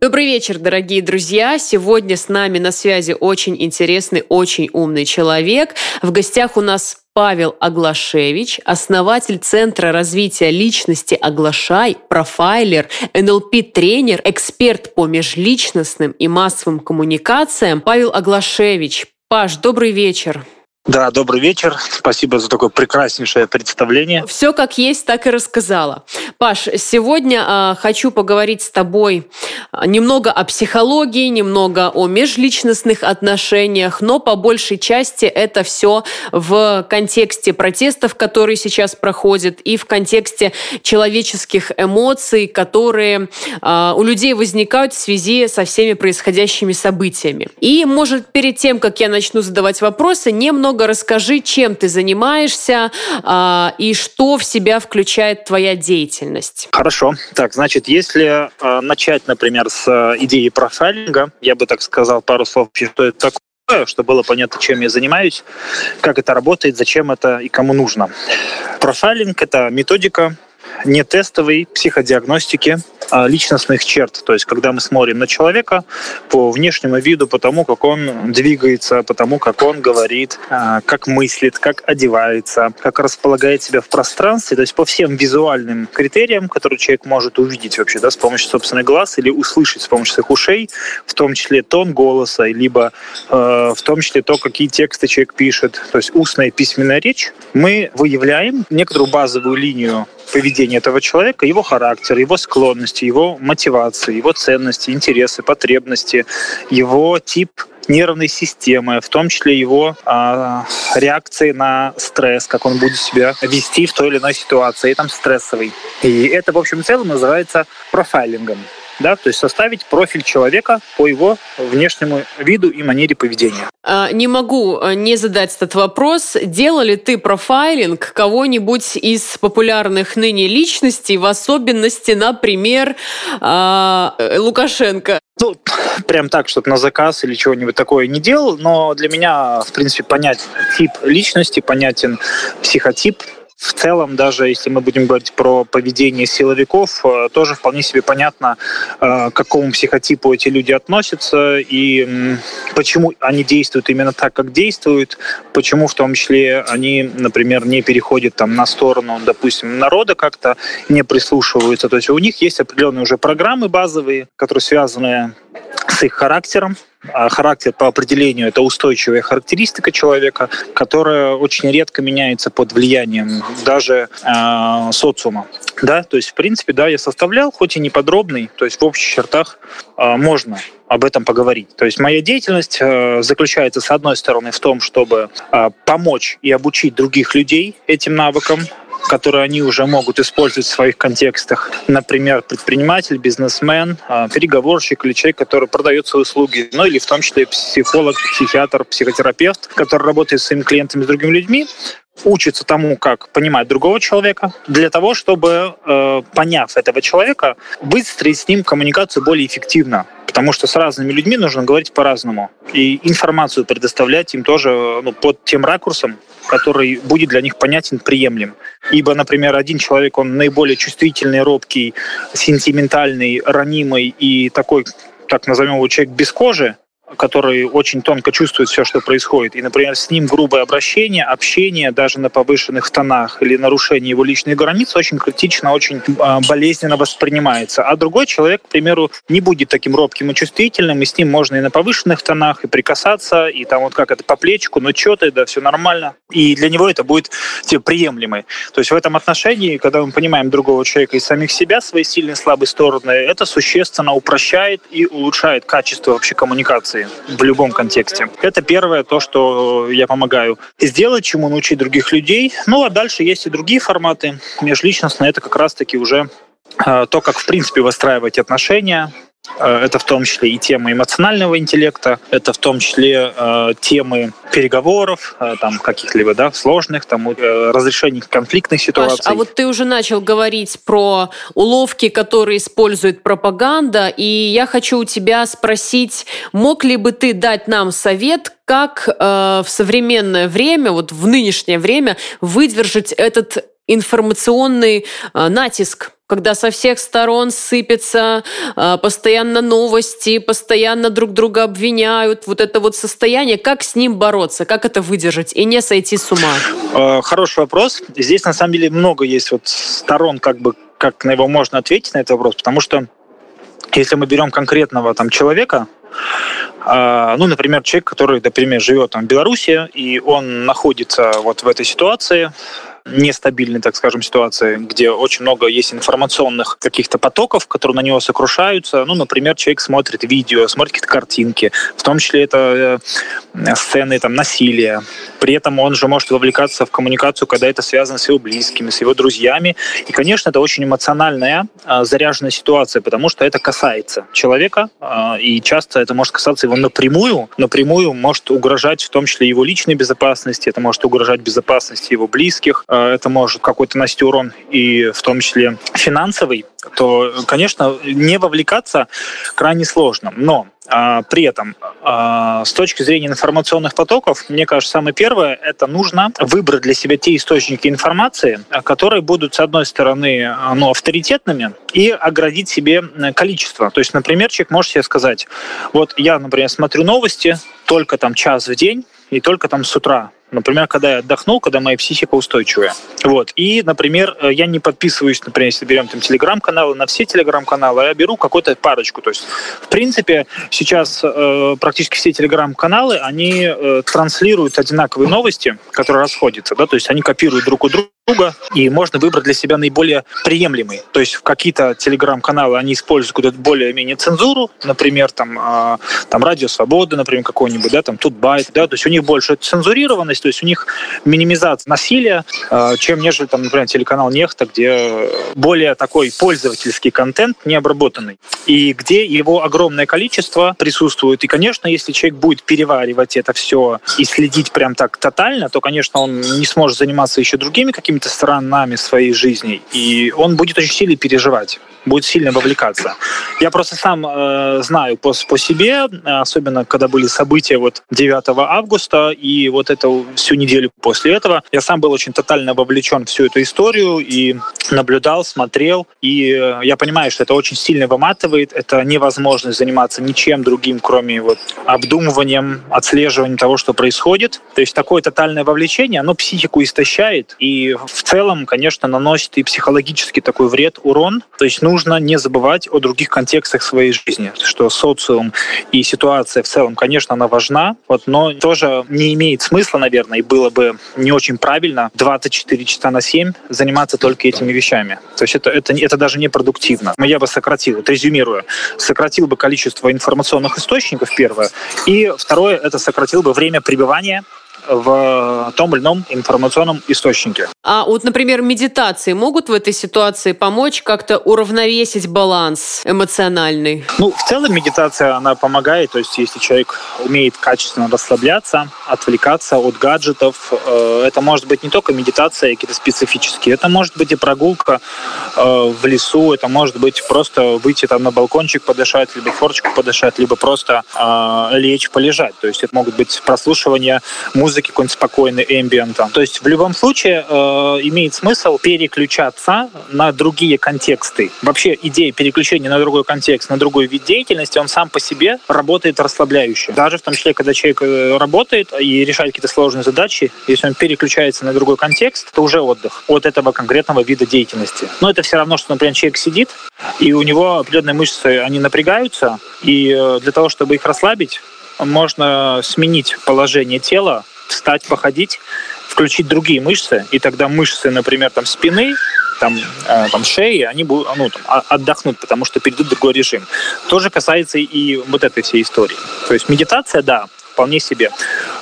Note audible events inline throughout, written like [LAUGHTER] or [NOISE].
Добрый вечер, дорогие друзья. Сегодня с нами на связи очень интересный, очень умный человек. В гостях у нас Павел Аглашевич, основатель Центра развития личности «Оглашай», профайлер, НЛП-тренер, эксперт по межличностным и массовым коммуникациям. Павел Аглашевич. Паш, добрый вечер. Да, добрый вечер. Спасибо за такое прекраснейшее представление. Все как есть, так и рассказала. Паш, сегодня э, хочу поговорить с тобой а, немного о психологии, немного о межличностных отношениях, но по большей части это все в контексте протестов, которые сейчас проходят, и в контексте человеческих эмоций, которые э, у людей возникают в связи со всеми происходящими событиями. И, может, перед тем, как я начну задавать вопросы, немного немного расскажи, чем ты занимаешься э, и что в себя включает твоя деятельность. Хорошо. Так, значит, если э, начать, например, с э, идеи профайлинга, я бы так сказал пару слов, что это такое, чтобы было понятно, чем я занимаюсь, как это работает, зачем это и кому нужно. Профайлинг — это методика не тестовой психодиагностики личностных черт. То есть, когда мы смотрим на человека по внешнему виду, по тому, как он двигается, по тому, как он говорит, а, как мыслит, как одевается, как располагает себя в пространстве, то есть по всем визуальным критериям, которые человек может увидеть вообще, да, с помощью собственных глаз или услышать с помощью своих ушей, в том числе тон голоса, либо э, в том числе то, какие тексты человек пишет, то есть устная и письменная речь, мы выявляем некоторую базовую линию поведения этого человека, его характер, его склонности, его мотивации, его ценности, интересы, потребности, его тип нервной системы, в том числе его э, реакции на стресс, как он будет себя вести в той или иной ситуации, там стрессовый. И это, в общем и целом, называется профайлингом да, то есть составить профиль человека по его внешнему виду и манере поведения. А, не могу а, не задать этот вопрос. Делал ли ты профайлинг кого-нибудь из популярных ныне личностей, в особенности, например, а, Лукашенко? Ну, прям так, чтобы на заказ или чего-нибудь такое не делал, но для меня, в принципе, понять тип личности, понятен психотип, в целом, даже если мы будем говорить про поведение силовиков, э, тоже вполне себе понятно, э, к какому психотипу эти люди относятся и почему они действуют именно так, как действуют, почему в том числе они, например, не переходят там на сторону, допустим, народа как-то, не прислушиваются. То есть у них есть определенные уже программы базовые, которые связаны с их характером, а характер по определению это устойчивая характеристика человека, которая очень редко меняется под влиянием даже э, социума. Да, то есть, в принципе, да, я составлял, хоть и не подробный, то есть в общих чертах э, можно об этом поговорить. То есть моя деятельность э, заключается, с одной стороны, в том, чтобы помочь и обучить других людей этим навыкам, которые они уже могут использовать в своих контекстах. Например, предприниматель, бизнесмен, а, переговорщик или человек, который продает свои услуги, ну или в том числе психолог, психиатр, психотерапевт, который работает с своими клиентами, с другими людьми, учится тому, как понимать другого человека, для того, чтобы, э, поняв этого человека, выстроить с ним коммуникацию более эффективно. Потому что с разными людьми нужно говорить по-разному. И информацию предоставлять им тоже ну, под тем ракурсом, который будет для них понятен, приемлем. Ибо, например, один человек, он наиболее чувствительный, робкий, сентиментальный, ранимый и такой, так назовем его, человек без кожи, который очень тонко чувствует все, что происходит. И, например, с ним грубое обращение, общение даже на повышенных тонах или нарушение его личных границ очень критично, очень а, болезненно воспринимается. А другой человек, к примеру, не будет таким робким и чувствительным, и с ним можно и на повышенных тонах, и прикасаться, и там вот как это по плечику, ну что ты, да, все нормально. И для него это будет типа, приемлемый. То есть в этом отношении, когда мы понимаем другого человека и самих себя, свои сильные и слабые стороны, это существенно упрощает и улучшает качество вообще коммуникации коммуникации в любом контексте. Это первое, то, что я помогаю сделать, чему научить других людей. Ну, а дальше есть и другие форматы. Межличностные — это как раз-таки уже э, то, как в принципе выстраивать отношения, Э, это в том числе и тема эмоционального интеллекта, это в том числе э, темы переговоров, э, там каких-либо да, сложных, там э, разрешений конфликтных ситуаций. Паш, а вот ты уже начал говорить про уловки, которые использует пропаганда, и я хочу у тебя спросить, мог ли бы ты дать нам совет, как э, в современное время, вот в нынешнее время выдержать этот информационный э, натиск когда со всех сторон сыпется, э, постоянно новости, постоянно друг друга обвиняют. Вот это вот состояние, как с ним бороться, как это выдержать и не сойти с ума? Э, хороший вопрос. Здесь на самом деле много есть вот сторон, как бы как на его можно ответить на этот вопрос, потому что если мы берем конкретного там человека, ну, например, человек, который, например, живет там в Беларуси, и он находится вот в этой ситуации, нестабильной, так скажем, ситуации, где очень много есть информационных каких-то потоков, которые на него сокрушаются. Ну, например, человек смотрит видео, смотрит какие-то картинки, в том числе это э, сцены там, насилия. При этом он же может вовлекаться в коммуникацию, когда это связано с его близкими, с его друзьями. И, конечно, это очень эмоциональная, э, заряженная ситуация, потому что это касается человека, э, и часто это может касаться его напрямую, напрямую может угрожать в том числе его личной безопасности, это может угрожать безопасности его близких, это может какой-то нанести урон и в том числе финансовый, то, конечно, не вовлекаться крайне сложно. Но а, при этом, а, с точки зрения информационных потоков, мне кажется, самое первое, это нужно выбрать для себя те источники информации, которые будут, с одной стороны, ну, авторитетными, и оградить себе количество. То есть, например, человек может себе сказать, вот я, например, смотрю новости только там час в день, и только там с утра Например, когда я отдохнул, когда моя психика устойчивая. Вот. И, например, э, я не подписываюсь, например, если берем там телеграм-каналы, на все телеграм-каналы, а я беру какую-то парочку. То есть, в принципе, сейчас э, практически все телеграм-каналы, они э, транслируют одинаковые новости, которые расходятся, да, то есть они копируют друг у друга и можно выбрать для себя наиболее приемлемый. То есть в какие-то телеграм-каналы они используют какую-то более-менее цензуру, например, там, э, там Радио Свобода, например, какой-нибудь, да, там Тутбайт, да, то есть у них больше цензурированность, то есть у них минимизация насилия, э, чем нежели, там, например, телеканал Нехта, где более такой пользовательский контент необработанный, и где его огромное количество присутствует. И, конечно, если человек будет переваривать это все и следить прям так тотально, то, конечно, он не сможет заниматься еще другими какими какими-то сторонами своей жизни, и он будет очень сильно переживать будет сильно вовлекаться. Я просто сам э, знаю по, по себе, особенно когда были события вот 9 августа и вот это всю неделю после этого, я сам был очень тотально вовлечен в всю эту историю и наблюдал, смотрел, и э, я понимаю, что это очень сильно выматывает, это невозможно заниматься ничем другим, кроме вот обдумыванием, отслеживанием того, что происходит. То есть такое тотальное вовлечение, оно психику истощает и в целом, конечно, наносит и психологический такой вред, урон. То есть нужно не забывать о других контекстах своей жизни, что социум и ситуация в целом, конечно, она важна, вот, но тоже не имеет смысла, наверное, и было бы не очень правильно 24 часа на 7 заниматься только этими вещами. То есть это, это, это даже не продуктивно. Я бы сократил, вот резюмируя, сократил бы количество информационных источников, первое, и второе, это сократил бы время пребывания в том или ином информационном источнике. А вот, например, медитации могут в этой ситуации помочь как-то уравновесить баланс эмоциональный? Ну, в целом медитация, она помогает. То есть, если человек умеет качественно расслабляться, отвлекаться от гаджетов, э, это может быть не только медитация какие-то специфические, это может быть и прогулка э, в лесу, это может быть просто выйти там на балкончик подышать, либо форчику подышать, либо просто э, лечь, полежать. То есть, это могут быть прослушивание музыки музыки, какой-нибудь спокойный эмбиент. То есть в любом случае э, имеет смысл переключаться на другие контексты. Вообще идея переключения на другой контекст, на другой вид деятельности, он сам по себе работает расслабляюще. Даже в том числе, когда человек э, работает и решает какие-то сложные задачи, если он переключается на другой контекст, это уже отдых от этого конкретного вида деятельности. Но это все равно, что, например, человек сидит, и у него определенные мышцы, они напрягаются, и э, для того, чтобы их расслабить, можно сменить положение тела встать, походить, включить другие мышцы, и тогда мышцы, например, там спины, там, э, там шеи, они будут ну, там, отдохнут, потому что перейдут в другой режим. Тоже касается и вот этой всей истории. То есть медитация, да, вполне себе.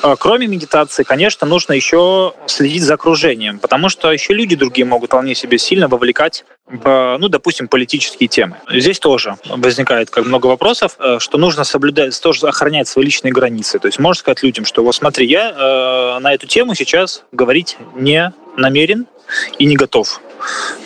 А, кроме медитации, конечно, нужно еще следить за окружением, потому что еще люди другие могут вполне себе сильно вовлекать в, ну, допустим, политические темы. Здесь тоже возникает как много вопросов, э, что нужно соблюдать, тоже охранять свои личные границы. То есть можно сказать людям, что вот смотри, я э, на эту тему сейчас говорить не намерен и не готов.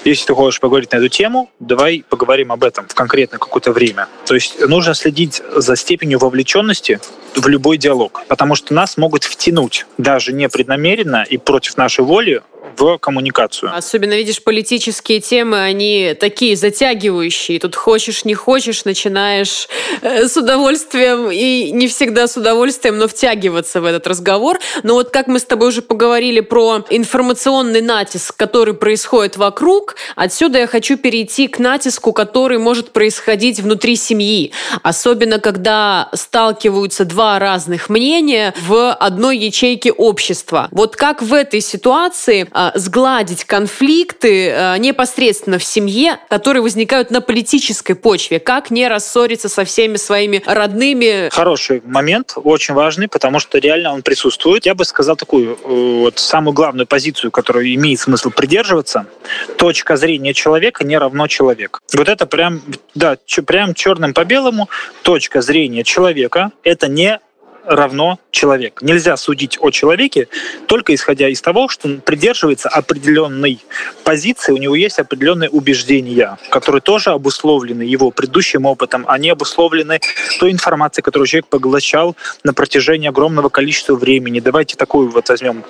Если ты хочешь поговорить на эту тему, давай поговорим об этом в конкретно какое-то время. То есть нужно следить за степенью вовлеченности в любой диалог, потому что нас могут втянуть даже непреднамеренно и против нашей воли в коммуникацию. Особенно, видишь, политические темы, они такие затягивающие. Тут хочешь, не хочешь, начинаешь э, с удовольствием и не всегда с удовольствием, но втягиваться в этот разговор. Но вот как мы с тобой уже поговорили про информационный натиск, который происходит вокруг, отсюда я хочу перейти к натиску, который может происходить внутри семьи. Особенно, когда сталкиваются два разных мнения в одной ячейке общества. Вот как в этой ситуации а, сгладить конфликты а, непосредственно в семье, которые возникают на политической почве? Как не рассориться со всеми своими родными? Хороший момент, очень важный, потому что реально он присутствует. Я бы сказал такую э, вот самую главную позицию, которую имеет смысл придерживаться. Точка зрения человека не равно человек. Вот это прям, да, прям черным по белому. Точка зрения человека – это не равно человек. Нельзя судить о человеке только исходя из того, что он придерживается определенной позиции, у него есть определенные убеждения, которые тоже обусловлены его предыдущим опытом, они обусловлены той информацией, которую человек поглощал на протяжении огромного количества времени. Давайте такую вот возьмем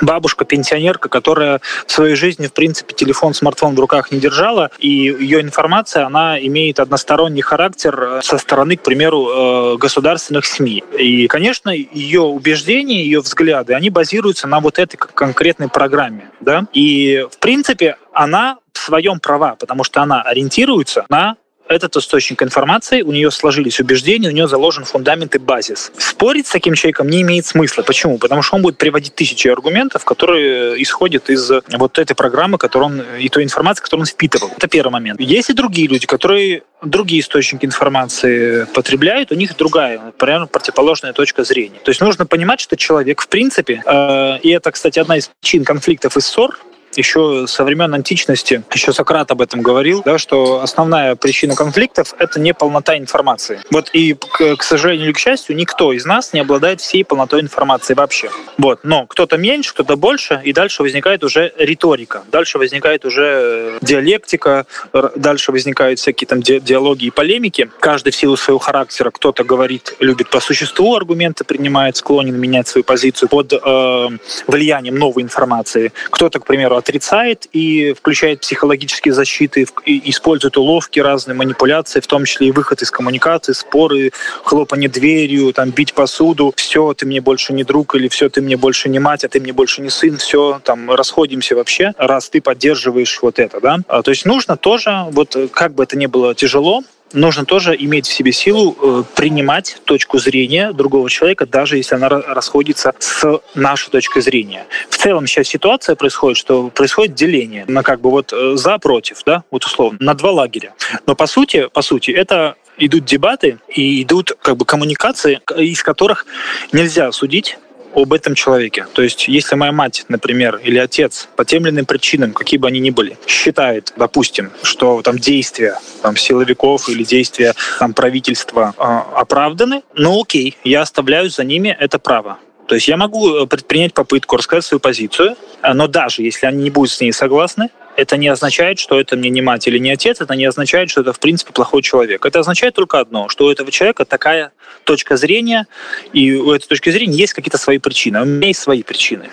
бабушка-пенсионерка, которая в своей жизни, в принципе, телефон, смартфон в руках не держала, и ее информация, она имеет односторонний характер э, со стороны, к примеру, э, государственных СМИ. И, конечно, ее убеждения, ее взгляды, они базируются на вот этой конкретной программе. Да? И, в принципе, она в своем права, потому что она ориентируется на этот источник информации, у нее сложились убеждения, у нее заложен фундамент и базис. Спорить с таким человеком не имеет смысла. Почему? Потому что он будет приводить тысячи аргументов, которые исходят из вот этой программы, которую он, и той информации, которую он впитывал. Это первый момент. Есть и другие люди, которые другие источники информации потребляют, у них другая, примерно противоположная точка зрения. То есть нужно понимать, что человек, в принципе, э, и это, кстати, одна из причин конфликтов и ссор, еще со времен античности, еще Сократ об этом говорил, да, что основная причина конфликтов — это не полнота информации. Вот и, к, к сожалению или к счастью, никто из нас не обладает всей полнотой информации вообще. Вот. Но кто-то меньше, кто-то больше, и дальше возникает уже риторика, дальше возникает уже диалектика, дальше возникают всякие там диалоги и полемики. Каждый в силу своего характера, кто-то говорит, любит по существу аргументы принимает, склонен менять свою позицию под э, влиянием новой информации. Кто-то, к примеру, отрицает и включает психологические защиты, использует уловки, разные манипуляции, в том числе и выход из коммуникации, споры, хлопание дверью, там, бить посуду, все, ты мне больше не друг, или все, ты мне больше не мать, а ты мне больше не сын, все, там, расходимся вообще, раз ты поддерживаешь вот это, да. А, то есть нужно тоже, вот как бы это ни было тяжело, нужно тоже иметь в себе силу э, принимать точку зрения другого человека, даже если она расходится с нашей точкой зрения. В целом сейчас ситуация происходит, что происходит деление на как бы вот э, за против, да, вот условно, на два лагеря. Но по сути, по сути, это идут дебаты и идут как бы коммуникации, из которых нельзя судить об этом человеке. То есть, если моя мать, например, или отец по тем или иным причинам, какие бы они ни были, считает, допустим, что там действия там, силовиков или действия там, правительства э, оправданы, ну окей, я оставляю за ними это право. То есть я могу э, предпринять попытку рассказать свою позицию, э, но даже если они не будут с ней согласны, это не означает, что это мне не мать или не отец, это не означает, что это, в принципе, плохой человек. Это означает только одно, что у этого человека такая точка зрения, и у этой точки зрения есть какие-то свои причины. У меня есть свои причины.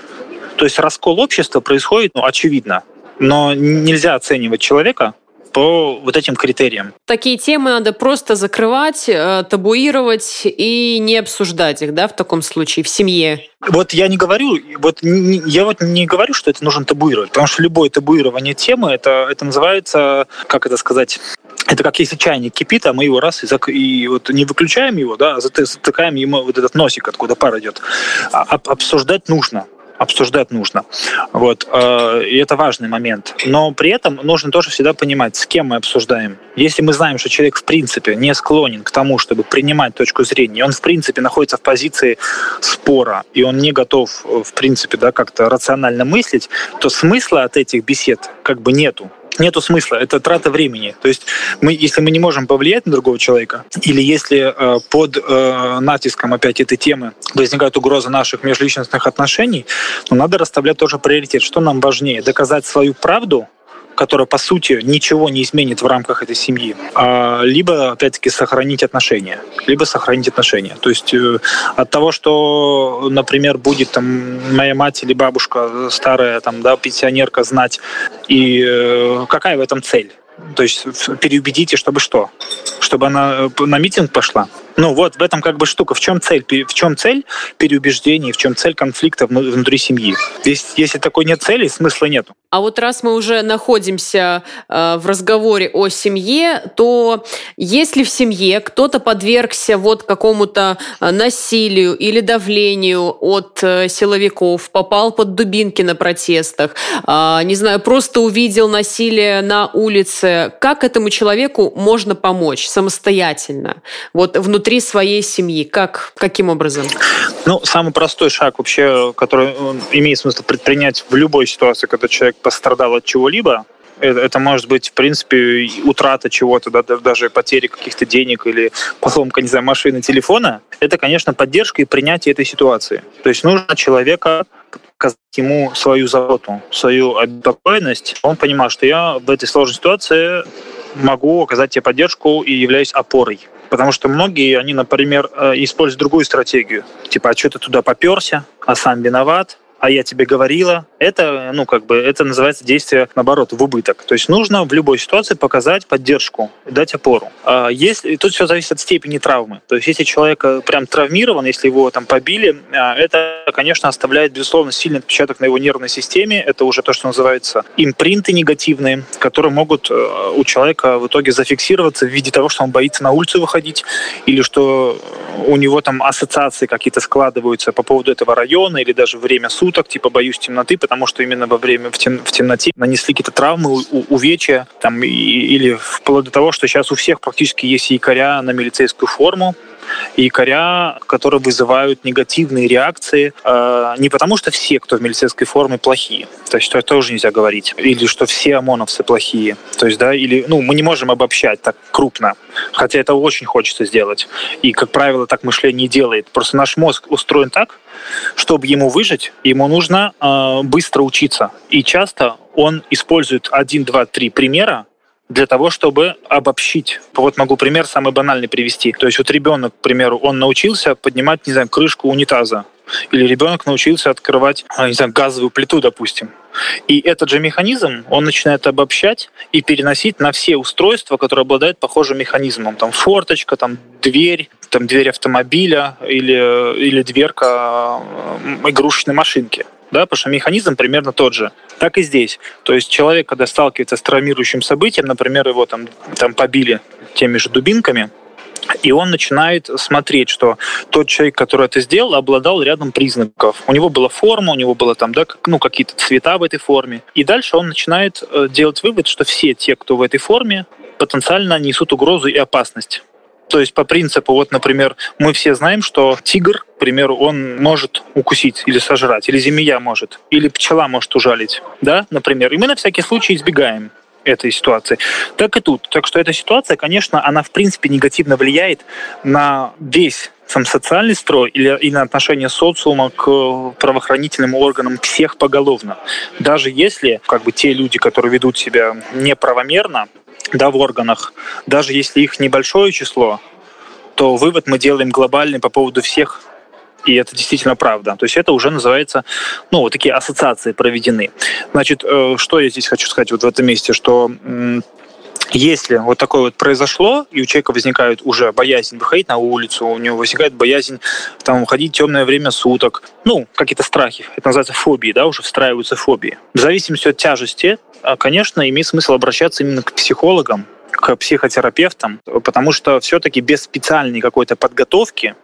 То есть раскол общества происходит, ну, очевидно, но нельзя оценивать человека по вот этим критериям. Такие темы надо просто закрывать, э, табуировать и не обсуждать их, да, в таком случае, в семье. Вот я не говорю, вот я вот не говорю, что это нужно табуировать, потому что любое табуирование темы, это, это называется, как это сказать, это как если чайник кипит, а мы его раз и, зак... и вот не выключаем его, да, а затыкаем ему вот этот носик, откуда пар идет. А, обсуждать нужно обсуждать нужно. Вот. Э, и это важный момент. Но при этом нужно тоже всегда понимать, с кем мы обсуждаем. Если мы знаем, что человек в принципе не склонен к тому, чтобы принимать точку зрения, он в принципе находится в позиции спора, и он не готов э, в принципе да, как-то рационально мыслить, то смысла от этих бесед как бы нету нету смысла, это трата времени. То есть мы, если мы не можем повлиять на другого человека, или если э, под э, натиском опять этой темы возникает угроза наших межличностных отношений, то надо расставлять тоже приоритет. Что нам важнее? Доказать свою правду которая, по сути, ничего не изменит в рамках этой семьи, а, либо, опять-таки, сохранить отношения. Либо сохранить отношения. То есть э, от того, что, например, будет там моя мать или бабушка старая, там, да, пенсионерка знать, и э, какая в этом цель? То есть переубедите, чтобы что? Чтобы она э, на митинг пошла? Ну вот в этом как бы штука. В чем цель? В чем цель переубеждений? В чем цель конфликта внутри семьи? Если, если такой нет цели, смысла нету. А вот раз мы уже находимся э, в разговоре о семье, то если в семье кто-то подвергся вот какому-то э, насилию или давлению от э, силовиков, попал под дубинки на протестах, э, не знаю, просто увидел насилие на улице, как этому человеку можно помочь самостоятельно? Вот внутри внутри своей семьи? Как, каким образом? Ну, самый простой шаг вообще, который имеет смысл предпринять в любой ситуации, когда человек пострадал от чего-либо, это, это может быть, в принципе, утрата чего-то, да, даже потери каких-то денег или поломка, не знаю, машины, телефона. Это, конечно, поддержка и принятие этой ситуации. То есть нужно человека показать ему свою заботу, свою обеспокоенность. Он понимает, что я в этой сложной ситуации могу оказать тебе поддержку и являюсь опорой. Потому что многие, они, например, э, используют другую стратегию. Типа, а что ты туда поперся, а сам виноват, а я тебе говорила, это, ну, как бы, это называется действие, наоборот, в убыток. То есть нужно в любой ситуации показать поддержку, дать опору. А если, тут все зависит от степени травмы. То есть если человек э, прям травмирован, если его там побили, а, это, конечно, оставляет, безусловно, сильный отпечаток на его нервной системе. Это уже то, что называется импринты негативные, которые могут э, у человека в итоге зафиксироваться в виде того, что он боится на улицу выходить, или что у него там ассоциации какие-то складываются по поводу этого района, или даже время суток, шуток, типа боюсь темноты, потому что именно во время в, тем, в темноте нанесли какие-то травмы, у, увечья, там, и, или вплоть до того, что сейчас у всех практически есть якоря на милицейскую форму, якоря, которые вызывают негативные реакции. Э, не потому, что все, кто в милицейской форме, плохие. То есть это тоже нельзя говорить. Или что все ОМОНовцы плохие. То есть, да, или, ну, мы не можем обобщать так крупно. Хотя это очень хочется сделать. И, как правило, так мышление делает. Просто наш мозг устроен так, чтобы ему выжить, ему нужно э, быстро учиться. И часто он использует один, два, три примера, для того, чтобы обобщить. Вот могу пример самый банальный привести. То есть вот ребенок, к примеру, он научился поднимать, не знаю, крышку унитаза. Или ребенок научился открывать, а, не знаю, газовую плиту, допустим. И этот же механизм он начинает обобщать и переносить на все устройства, которые обладают похожим механизмом. Там форточка, там дверь, там дверь автомобиля или, или дверка игрушечной машинки да, потому что механизм примерно тот же. Так и здесь. То есть человек, когда сталкивается с травмирующим событием, например, его там, там побили теми же дубинками, и он начинает смотреть, что тот человек, который это сделал, обладал рядом признаков. У него была форма, у него было там, да, ну, какие-то цвета в этой форме. И дальше он начинает э, делать вывод, что все те, кто в этой форме, потенциально несут угрозу и опасность. То есть по принципу, вот, например, мы все знаем, что тигр, к примеру, он может укусить или сожрать, или змея может, или пчела может ужалить, да, например. И мы на всякий случай избегаем этой ситуации. Так и тут. Так что эта ситуация, конечно, она в принципе негативно влияет на весь сам социальный строй или, или на отношение социума к правоохранительным органам всех поголовно. Даже если как бы те люди, которые ведут себя неправомерно, да, в органах, даже если их небольшое число, то вывод мы делаем глобальный по поводу всех и это действительно правда. То есть это уже называется, ну, вот такие ассоциации проведены. Значит, э, что я здесь хочу сказать вот в этом месте, что если вот такое вот произошло, и у человека возникает уже боязнь выходить на улицу, у него возникает боязнь там уходить в темное время суток, ну, какие-то страхи, это называется фобии, да, уже встраиваются фобии. В зависимости от тяжести, а, конечно, имеет смысл обращаться именно к психологам, к психотерапевтам, потому что все-таки без специальной какой-то подготовки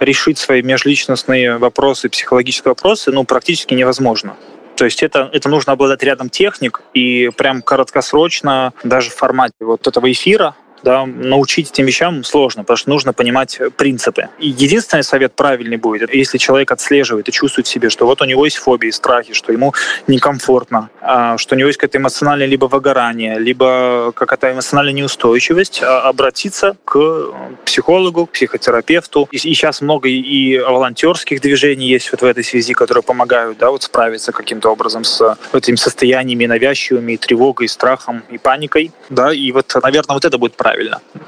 решить свои межличностные вопросы, психологические вопросы, ну, практически невозможно. То есть это, это нужно обладать рядом техник и прям краткосрочно, даже в формате вот этого эфира, да, научить этим вещам сложно, потому что нужно понимать принципы. И единственный совет правильный будет, если человек отслеживает и чувствует в себе, что вот у него есть фобии, страхи, что ему некомфортно, а, что у него есть какая-то эмоциональная либо выгорание, либо какая-то эмоциональная неустойчивость, а, обратиться к психологу, к психотерапевту. И сейчас много и волонтерских движений есть вот в этой связи, которые помогают да, вот справиться каким-то образом с этими состояниями навязчивыми, и тревогой, и страхом, и паникой. Да, и вот, наверное, вот это будет правильно.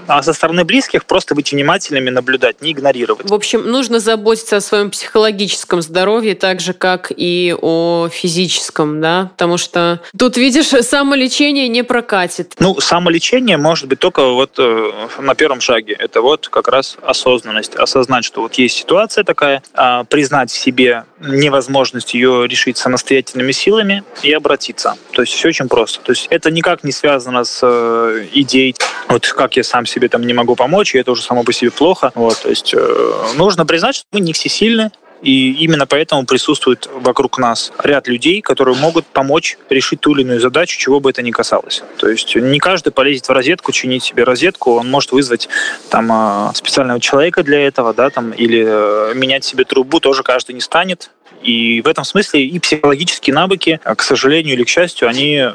А со стороны близких просто быть внимательными, наблюдать, не игнорировать. В общем, нужно заботиться о своем психологическом здоровье так же, как и о физическом, да? Потому что тут, видишь, самолечение не прокатит. Ну, самолечение может быть только вот э, на первом шаге. Это вот как раз осознанность. Осознать, что вот есть ситуация такая, а, признать в себе невозможность ее решить самостоятельными силами и обратиться. То есть все очень просто. То есть это никак не связано с э, идеей, вот как я сам себе там не могу помочь, и это уже само по себе плохо. Вот, то есть э, нужно признать, что мы не всесильны, и именно поэтому присутствует вокруг нас ряд людей, которые могут помочь решить ту или иную задачу, чего бы это ни касалось. То есть не каждый полезет в розетку, чинить себе розетку, он может вызвать там а, специального человека для этого, да, там, или э, менять себе трубу тоже каждый не станет. И в этом смысле и психологические навыки, к сожалению или к счастью, они э,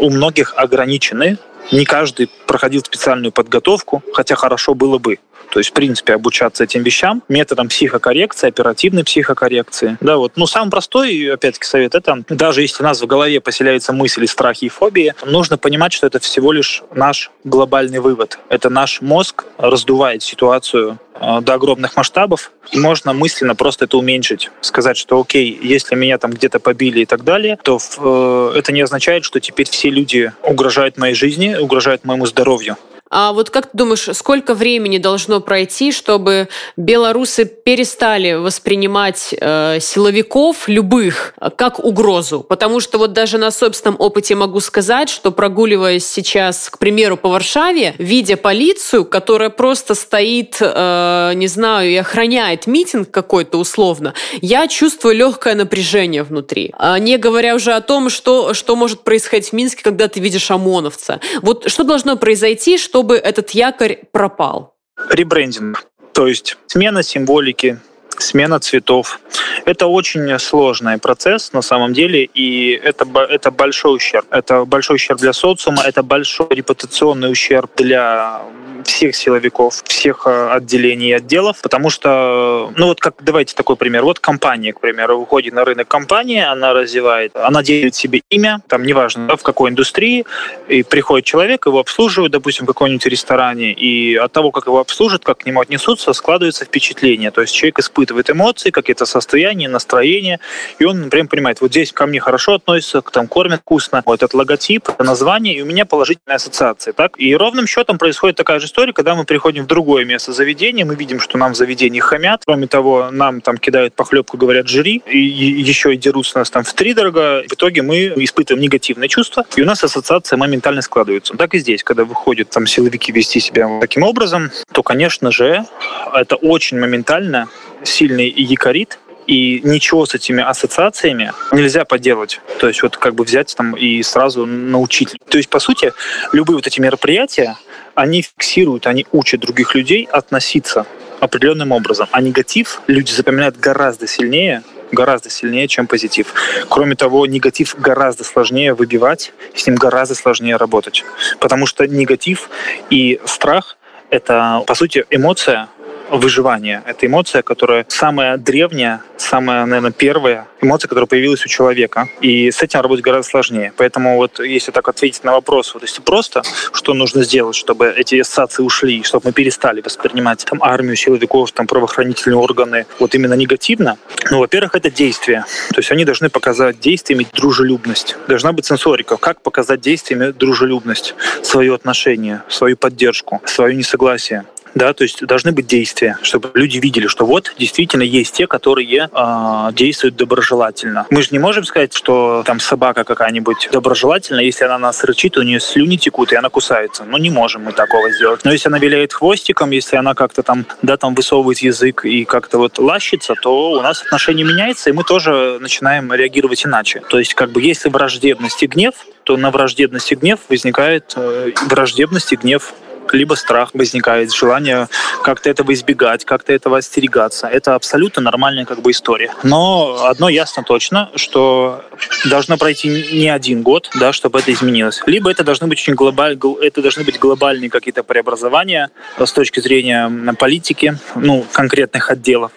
у многих ограничены. Не каждый проходил специальную подготовку, хотя хорошо было бы. То есть, в принципе, обучаться этим вещам методом психокоррекции, оперативной психокоррекции. Да, вот. Ну, самый простой, опять-таки, совет это, даже если у нас в голове поселяются мысли, страхи и фобии, нужно понимать, что это всего лишь наш глобальный вывод. Это наш мозг раздувает ситуацию э, до огромных масштабов, и можно мысленно просто это уменьшить. Сказать, что окей, если меня там где-то побили и так далее, то э, это не означает, что теперь все люди угрожают моей жизни, угрожают моему здоровью. А вот как ты думаешь, сколько времени должно пройти, чтобы белорусы перестали воспринимать э, силовиков любых как угрозу? Потому что вот даже на собственном опыте могу сказать, что прогуливаясь сейчас, к примеру, по Варшаве, видя полицию, которая просто стоит, э, не знаю, и охраняет митинг какой-то условно, я чувствую легкое напряжение внутри. А не говоря уже о том, что, что может происходить в Минске, когда ты видишь ОМОНовца. Вот что должно произойти, что чтобы этот якорь пропал? Ребрендинг. То есть смена символики, смена цветов. Это очень сложный процесс на самом деле, и это, это большой ущерб. Это большой ущерб для социума, это большой репутационный ущерб для всех силовиков, всех э, отделений и отделов, потому что, ну вот как, давайте такой пример. Вот компания, к примеру, выходит на рынок компания, она развивает, она делит себе имя, там неважно, в какой индустрии, и приходит человек, его обслуживают, допустим, в каком-нибудь ресторане, и от того, как его обслужат, как к нему отнесутся, складывается впечатление. То есть человек испытывает эмоции, какие-то состояния, настроение, и он, например, понимает, вот здесь ко мне хорошо относятся, там кормят вкусно, вот этот логотип, это название, и у меня положительная ассоциация. Так? И ровным счетом происходит такая же история, когда мы приходим в другое место заведения, мы видим, что нам в заведении хамят. Кроме того, нам там кидают похлебку, говорят «жри», и еще и дерутся нас там в три дорого. В итоге мы испытываем негативное чувство, и у нас ассоциация моментально складывается. Так и здесь, когда выходят там силовики вести себя таким образом, то, конечно же, это очень моментально сильный якорит, и ничего с этими ассоциациями нельзя поделать. То есть вот как бы взять там и сразу научить. То есть, по сути, любые вот эти мероприятия, они фиксируют, они учат других людей относиться определенным образом. А негатив люди запоминают гораздо сильнее, гораздо сильнее, чем позитив. Кроме того, негатив гораздо сложнее выбивать, с ним гораздо сложнее работать. Потому что негатив и страх — это, по сути, эмоция, выживания. Это эмоция, которая самая древняя, самая, наверное, первая эмоция, которая появилась у человека. И с этим работать гораздо сложнее. Поэтому вот если так ответить на вопрос, вот если просто, что нужно сделать, чтобы эти ассоциации ушли, чтобы мы перестали воспринимать там армию силовиков, там правоохранительные органы вот именно негативно, ну, во-первых, это действие. То есть они должны показать действиями дружелюбность. Должна быть сенсорика. Как показать действиями дружелюбность, свое отношение, свою поддержку, свое несогласие да, то есть должны быть действия, чтобы люди видели, что вот действительно есть те, которые э, действуют доброжелательно. Мы же не можем сказать, что там собака какая-нибудь доброжелательная, если она нас рычит, у нее слюни текут и она кусается. Ну не можем мы такого сделать. Но если она виляет хвостиком, если она как-то там, да, там высовывает язык и как-то вот лащится, то у нас отношение меняется, и мы тоже начинаем реагировать иначе. То есть как бы если враждебность и гнев, то на враждебность и гнев возникает э, враждебность и гнев либо страх возникает, желание как-то этого избегать, как-то этого остерегаться. Это абсолютно нормальная как бы история. Но одно ясно точно, что должно пройти не один год, да, чтобы это изменилось. Либо это должны быть очень глобаль, это должны быть глобальные какие-то преобразования с точки зрения политики, ну, конкретных отделов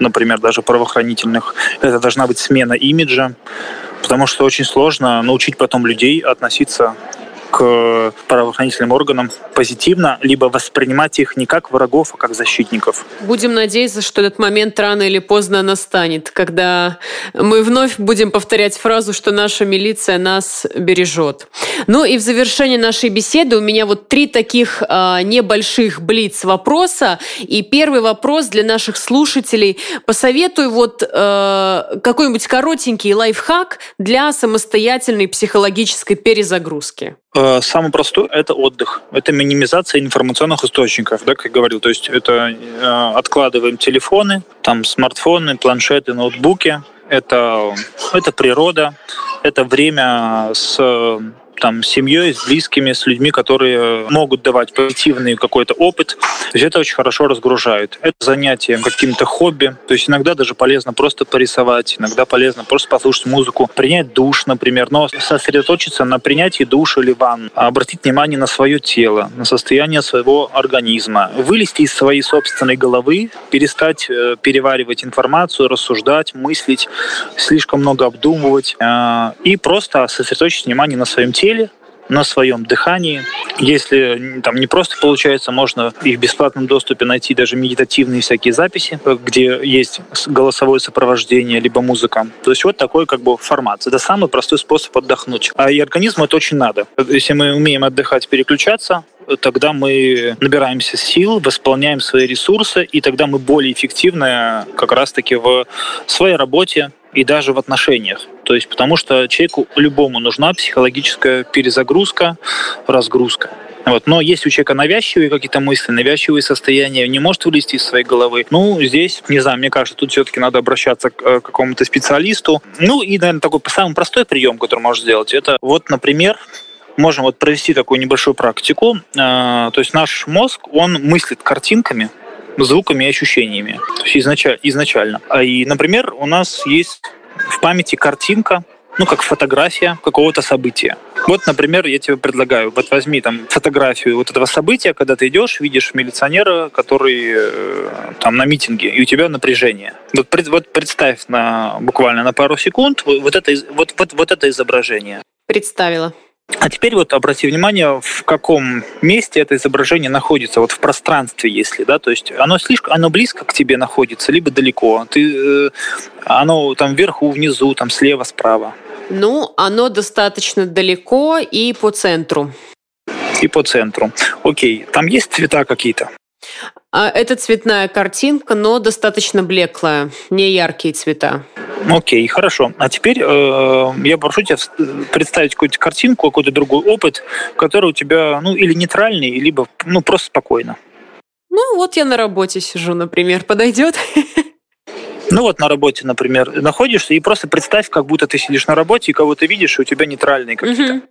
например, даже правоохранительных. Это должна быть смена имиджа, потому что очень сложно научить потом людей относиться к правоохранительным органам позитивно, либо воспринимать их не как врагов, а как защитников. Будем надеяться, что этот момент рано или поздно настанет, когда мы вновь будем повторять фразу, что наша милиция нас бережет. Ну и в завершении нашей беседы у меня вот три таких э, небольших блиц вопроса. И первый вопрос для наших слушателей. Посоветуй вот э, какой-нибудь коротенький лайфхак для самостоятельной психологической перезагрузки. Э, самый простой – это отдых. Это минимизация информационных источников, да, как говорил. То есть это э, откладываем телефоны, там смартфоны, планшеты, ноутбуки. Это, это природа, это время с там, с семьей, с близкими, с людьми, которые могут давать позитивный какой-то опыт. То есть это очень хорошо разгружает. Это занятие каким-то хобби. То есть иногда даже полезно просто порисовать, иногда полезно просто послушать музыку, принять душ, например, но сосредоточиться на принятии душа или ванн, обратить внимание на свое тело, на состояние своего организма, вылезти из своей собственной головы, перестать э, переваривать информацию, рассуждать, мыслить, слишком много обдумывать э, и просто сосредоточить внимание на своем теле, теле, на своем дыхании. Если там не просто получается, можно и в бесплатном доступе найти даже медитативные всякие записи, где есть голосовое сопровождение, либо музыка. То есть вот такой как бы формат. Это самый простой способ отдохнуть. А и организму это очень надо. Если мы умеем отдыхать, переключаться, тогда мы набираемся сил, восполняем свои ресурсы, и тогда мы более эффективны как раз-таки в своей работе, и даже в отношениях. То есть потому что человеку любому нужна психологическая перезагрузка, разгрузка. Вот. Но если у человека навязчивые какие-то мысли, навязчивые состояния, не может вылезти из своей головы, ну, здесь, не знаю, мне кажется, тут все-таки надо обращаться к э, какому-то специалисту. Ну, и, наверное, такой самый простой прием, который можно сделать, это вот, например, можем вот провести такую небольшую практику. Э, то есть наш мозг, он мыслит картинками, звуками и ощущениями. То есть изначально. изначально. А И, например, у нас есть в памяти картинка, ну, как фотография какого-то события. Вот, например, я тебе предлагаю, вот возьми там фотографию вот этого события, когда ты идешь, видишь милиционера, который э, там на митинге, и у тебя напряжение. Вот, вот представь на, буквально на пару секунд вот это, вот, вот, вот это изображение. Представила. А теперь вот обрати внимание, в каком месте это изображение находится, вот в пространстве, если, да, то есть оно слишком, оно близко к тебе находится, либо далеко. Ты, э, оно там вверху, внизу, там слева, справа. Ну, оно достаточно далеко и по центру. И по центру. Окей, там есть цвета какие-то? А это цветная картинка, но достаточно блеклая, не яркие цвета. Окей, хорошо. А теперь э, я прошу тебя представить какую-то картинку, какой-то другой опыт, который у тебя, ну, или нейтральный, либо, ну, просто спокойно. Ну, вот я на работе сижу, например, подойдет? [LAUGHS] Ну вот на работе, например, находишься и просто представь, как будто ты сидишь на работе и кого ты видишь, и у тебя нейтральные какие-то. Угу.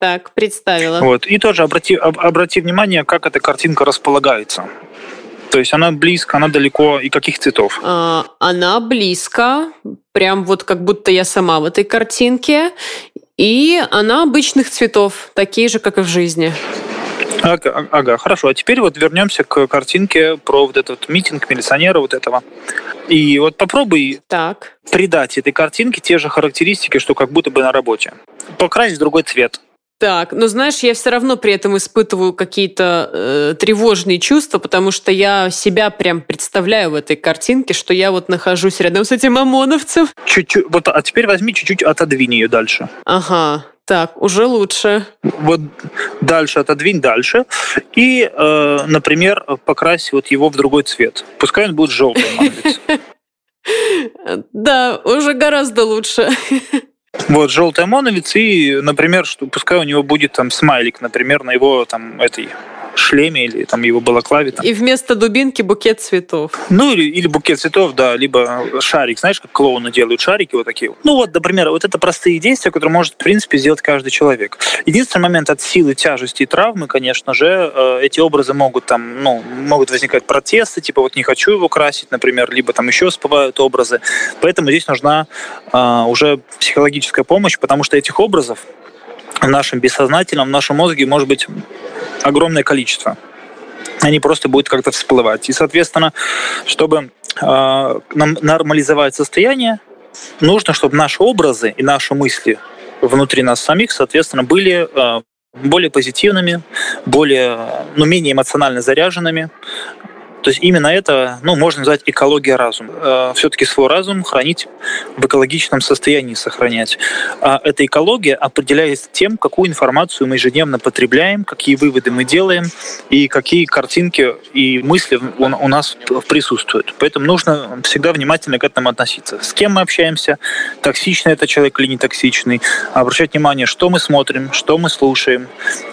Так, представила. Вот. И тоже обрати, об, обрати внимание, как эта картинка располагается. То есть она близко, она далеко и каких цветов? А, она близко, прям вот как будто я сама в этой картинке. И она обычных цветов, такие же, как и в жизни. Ага, ага, хорошо. А теперь вот вернемся к картинке про вот этот митинг милиционера вот этого. И вот попробуй так. придать этой картинке те же характеристики, что как будто бы на работе. Покрасить в другой цвет. Так, но знаешь, я все равно при этом испытываю какие-то э, тревожные чувства, потому что я себя прям представляю в этой картинке, что я вот нахожусь рядом с этим ОМОНовцем. Чуть-чуть, вот, а теперь возьми чуть-чуть отодвинь ее дальше. Ага, так, уже лучше. Вот дальше отодвинь дальше. И, э, например, покрась вот его в другой цвет. Пускай он будет желтый, [LAUGHS] Да, уже гораздо лучше. [LAUGHS] Вот, желтый ОМОНовец, и, например, что пускай у него будет там смайлик, например, на его там этой шлеме или там его балаклаве. Там. И вместо дубинки букет цветов. Ну, или, или букет цветов, да, либо шарик. Знаешь, как клоуны делают шарики вот такие. Ну, вот, например, вот это простые действия, которые может, в принципе, сделать каждый человек. Единственный момент от силы, тяжести и травмы, конечно же, э, эти образы могут там, ну, могут возникать протесты, типа вот не хочу его красить, например, либо там еще всплывают образы. Поэтому здесь нужна э, уже психологическая помощь, потому что этих образов в нашем бессознательном, в нашем мозге может быть огромное количество. Они просто будут как-то всплывать. И, соответственно, чтобы э, нормализовать состояние, нужно, чтобы наши образы и наши мысли внутри нас самих, соответственно, были э, более позитивными, более, ну, менее эмоционально заряженными, то есть именно это, ну, можно назвать экология разума. Э, Все-таки свой разум хранить в экологичном состоянии сохранять. А эта экология определяется тем, какую информацию мы ежедневно потребляем, какие выводы мы делаем и какие картинки и мысли у нас присутствуют. Поэтому нужно всегда внимательно к этому относиться. С кем мы общаемся, токсичный это человек или не токсичный, обращать внимание, что мы смотрим, что мы слушаем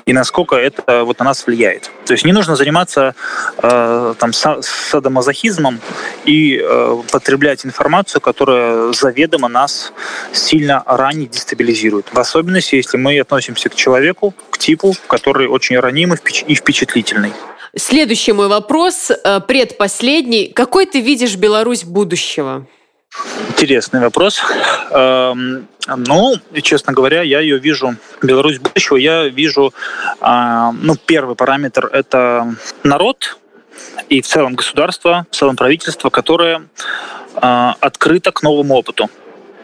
и насколько это вот на нас влияет. То есть не нужно заниматься э, там садомазохизмом и э, потреблять информацию, которая заведомо нас сильно ранее дестабилизирует. В особенности, если мы относимся к человеку, к типу, который очень ранимый и впечатлительный. Следующий мой вопрос, э, предпоследний. Какой ты видишь Беларусь будущего? Интересный вопрос. Эм, ну, честно говоря, я ее вижу, Беларусь будущего, я вижу, а, ну, первый параметр – это народ, и в целом государство, в целом правительство, которое э, открыто к новому опыту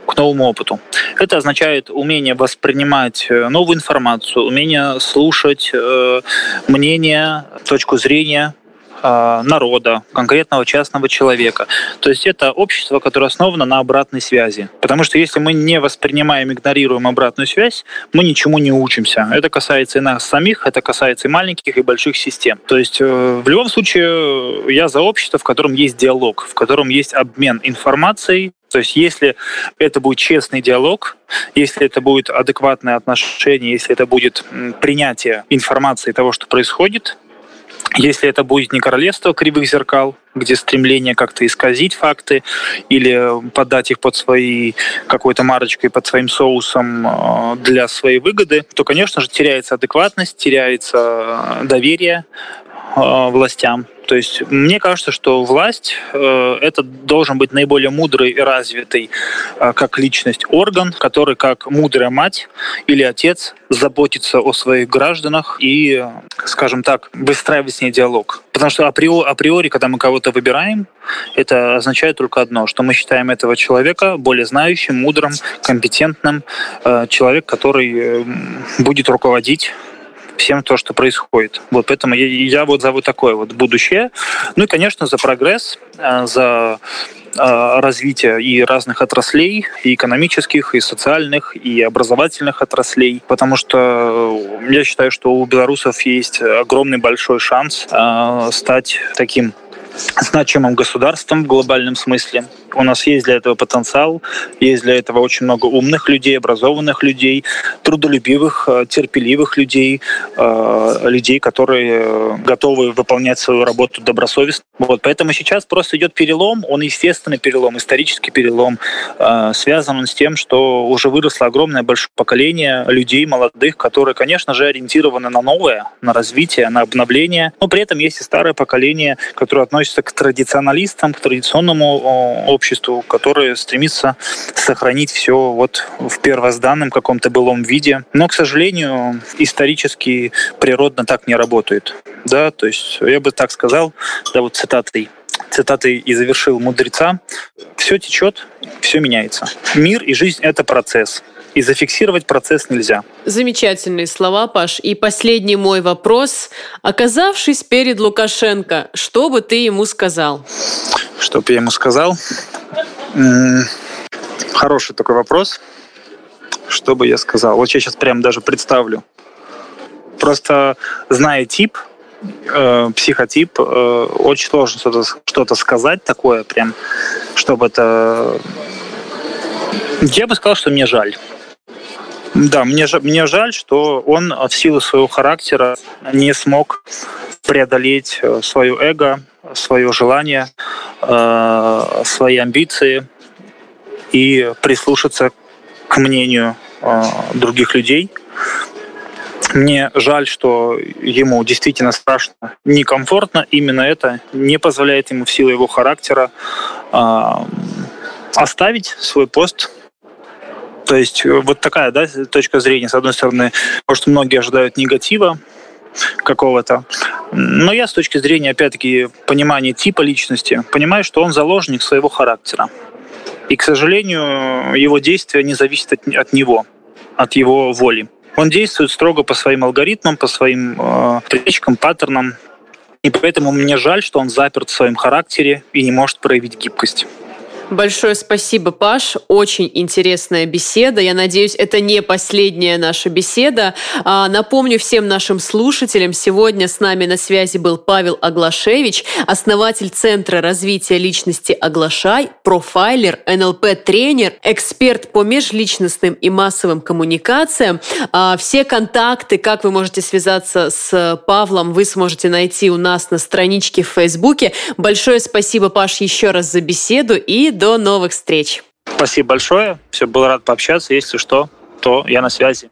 к новому опыту. Это означает умение воспринимать э, новую информацию, умение слушать э, мнение, точку зрения народа, конкретного частного человека. То есть это общество, которое основано на обратной связи. Потому что если мы не воспринимаем, игнорируем обратную связь, мы ничему не учимся. Это касается и нас самих, это касается и маленьких, и больших систем. То есть э, в любом случае я за общество, в котором есть диалог, в котором есть обмен информацией, то есть если это будет честный диалог, если это будет адекватное отношение, если это будет принятие информации того, что происходит, если это будет не королевство кривых зеркал, где стремление как-то исказить факты или подать их под своей какой-то марочкой, под своим соусом э, для своей выгоды, то, конечно же, теряется адекватность, теряется доверие Э, властям. То есть мне кажется, что власть э, это должен быть наиболее мудрый и развитый э, как личность орган, который как мудрая мать или отец заботится о своих гражданах и, скажем так, выстраивать с ней диалог. Потому что априори, априори когда мы кого-то выбираем, это означает только одно, что мы считаем этого человека более знающим, мудрым, компетентным, э, человек, который э, будет руководить всем то, что происходит. Вот поэтому я, я вот за вот такое вот будущее. Ну и, конечно, за прогресс, э, за э, развитие и разных отраслей, и экономических, и социальных, и образовательных отраслей, потому что я считаю, что у белорусов есть огромный большой шанс э, стать таким значимым государством в глобальном смысле. У нас есть для этого потенциал, есть для этого очень много умных людей, образованных людей, трудолюбивых, э, терпеливых людей, э, людей, которые готовы выполнять свою работу добросовестно. Вот, поэтому сейчас просто идет перелом, он естественный перелом, исторический перелом, э, связан он с тем, что уже выросло огромное большое поколение людей молодых, которые, конечно же, ориентированы на новое, на развитие, на обновление, но при этом есть и старое поколение, которое относится к традиционалистам, к традиционному обществу, которое стремится сохранить все вот в первозданном каком-то былом виде. Но, к сожалению, исторически природно так не работает. Да, то есть я бы так сказал, да, вот цитатой цитатой и завершил мудреца, все течет, все меняется. Мир и жизнь – это процесс. И зафиксировать процесс нельзя. Замечательные слова, Паш. И последний мой вопрос. Оказавшись перед Лукашенко, что бы ты ему сказал? Что бы я ему сказал? Хороший такой вопрос. Что бы я сказал? Вот я сейчас прям даже представлю. Просто зная тип, э, психотип, э, очень сложно что-то что сказать такое прям, чтобы это... Я бы сказал, что мне жаль. Да, мне, мне жаль, что он в силу своего характера не смог преодолеть э, свое эго, свое желание, э, свои амбиции и прислушаться к мнению э, других людей. Мне жаль, что ему действительно страшно, некомфортно. Именно это не позволяет ему в силу его характера оставить свой пост то есть э, вот такая да, точка зрения, с одной стороны, может, многие ожидают негатива какого-то. Но я с точки зрения, опять-таки, понимания типа личности, понимаю, что он заложник своего характера. И, к сожалению, его действия не зависят от, от него, от его воли. Он действует строго по своим алгоритмам, по своим э, привычкам, паттернам. И поэтому мне жаль, что он заперт в своем характере и не может проявить гибкость. Большое спасибо, Паш. Очень интересная беседа. Я надеюсь, это не последняя наша беседа. А, напомню всем нашим слушателям, сегодня с нами на связи был Павел Аглашевич, основатель Центра развития личности Аглашай, профайлер, НЛП-тренер, эксперт по межличностным и массовым коммуникациям. А, все контакты, как вы можете связаться с Павлом, вы сможете найти у нас на страничке в Фейсбуке. Большое спасибо, Паш, еще раз за беседу и до новых встреч. Спасибо большое. Все, был рад пообщаться. Если что, то я на связи.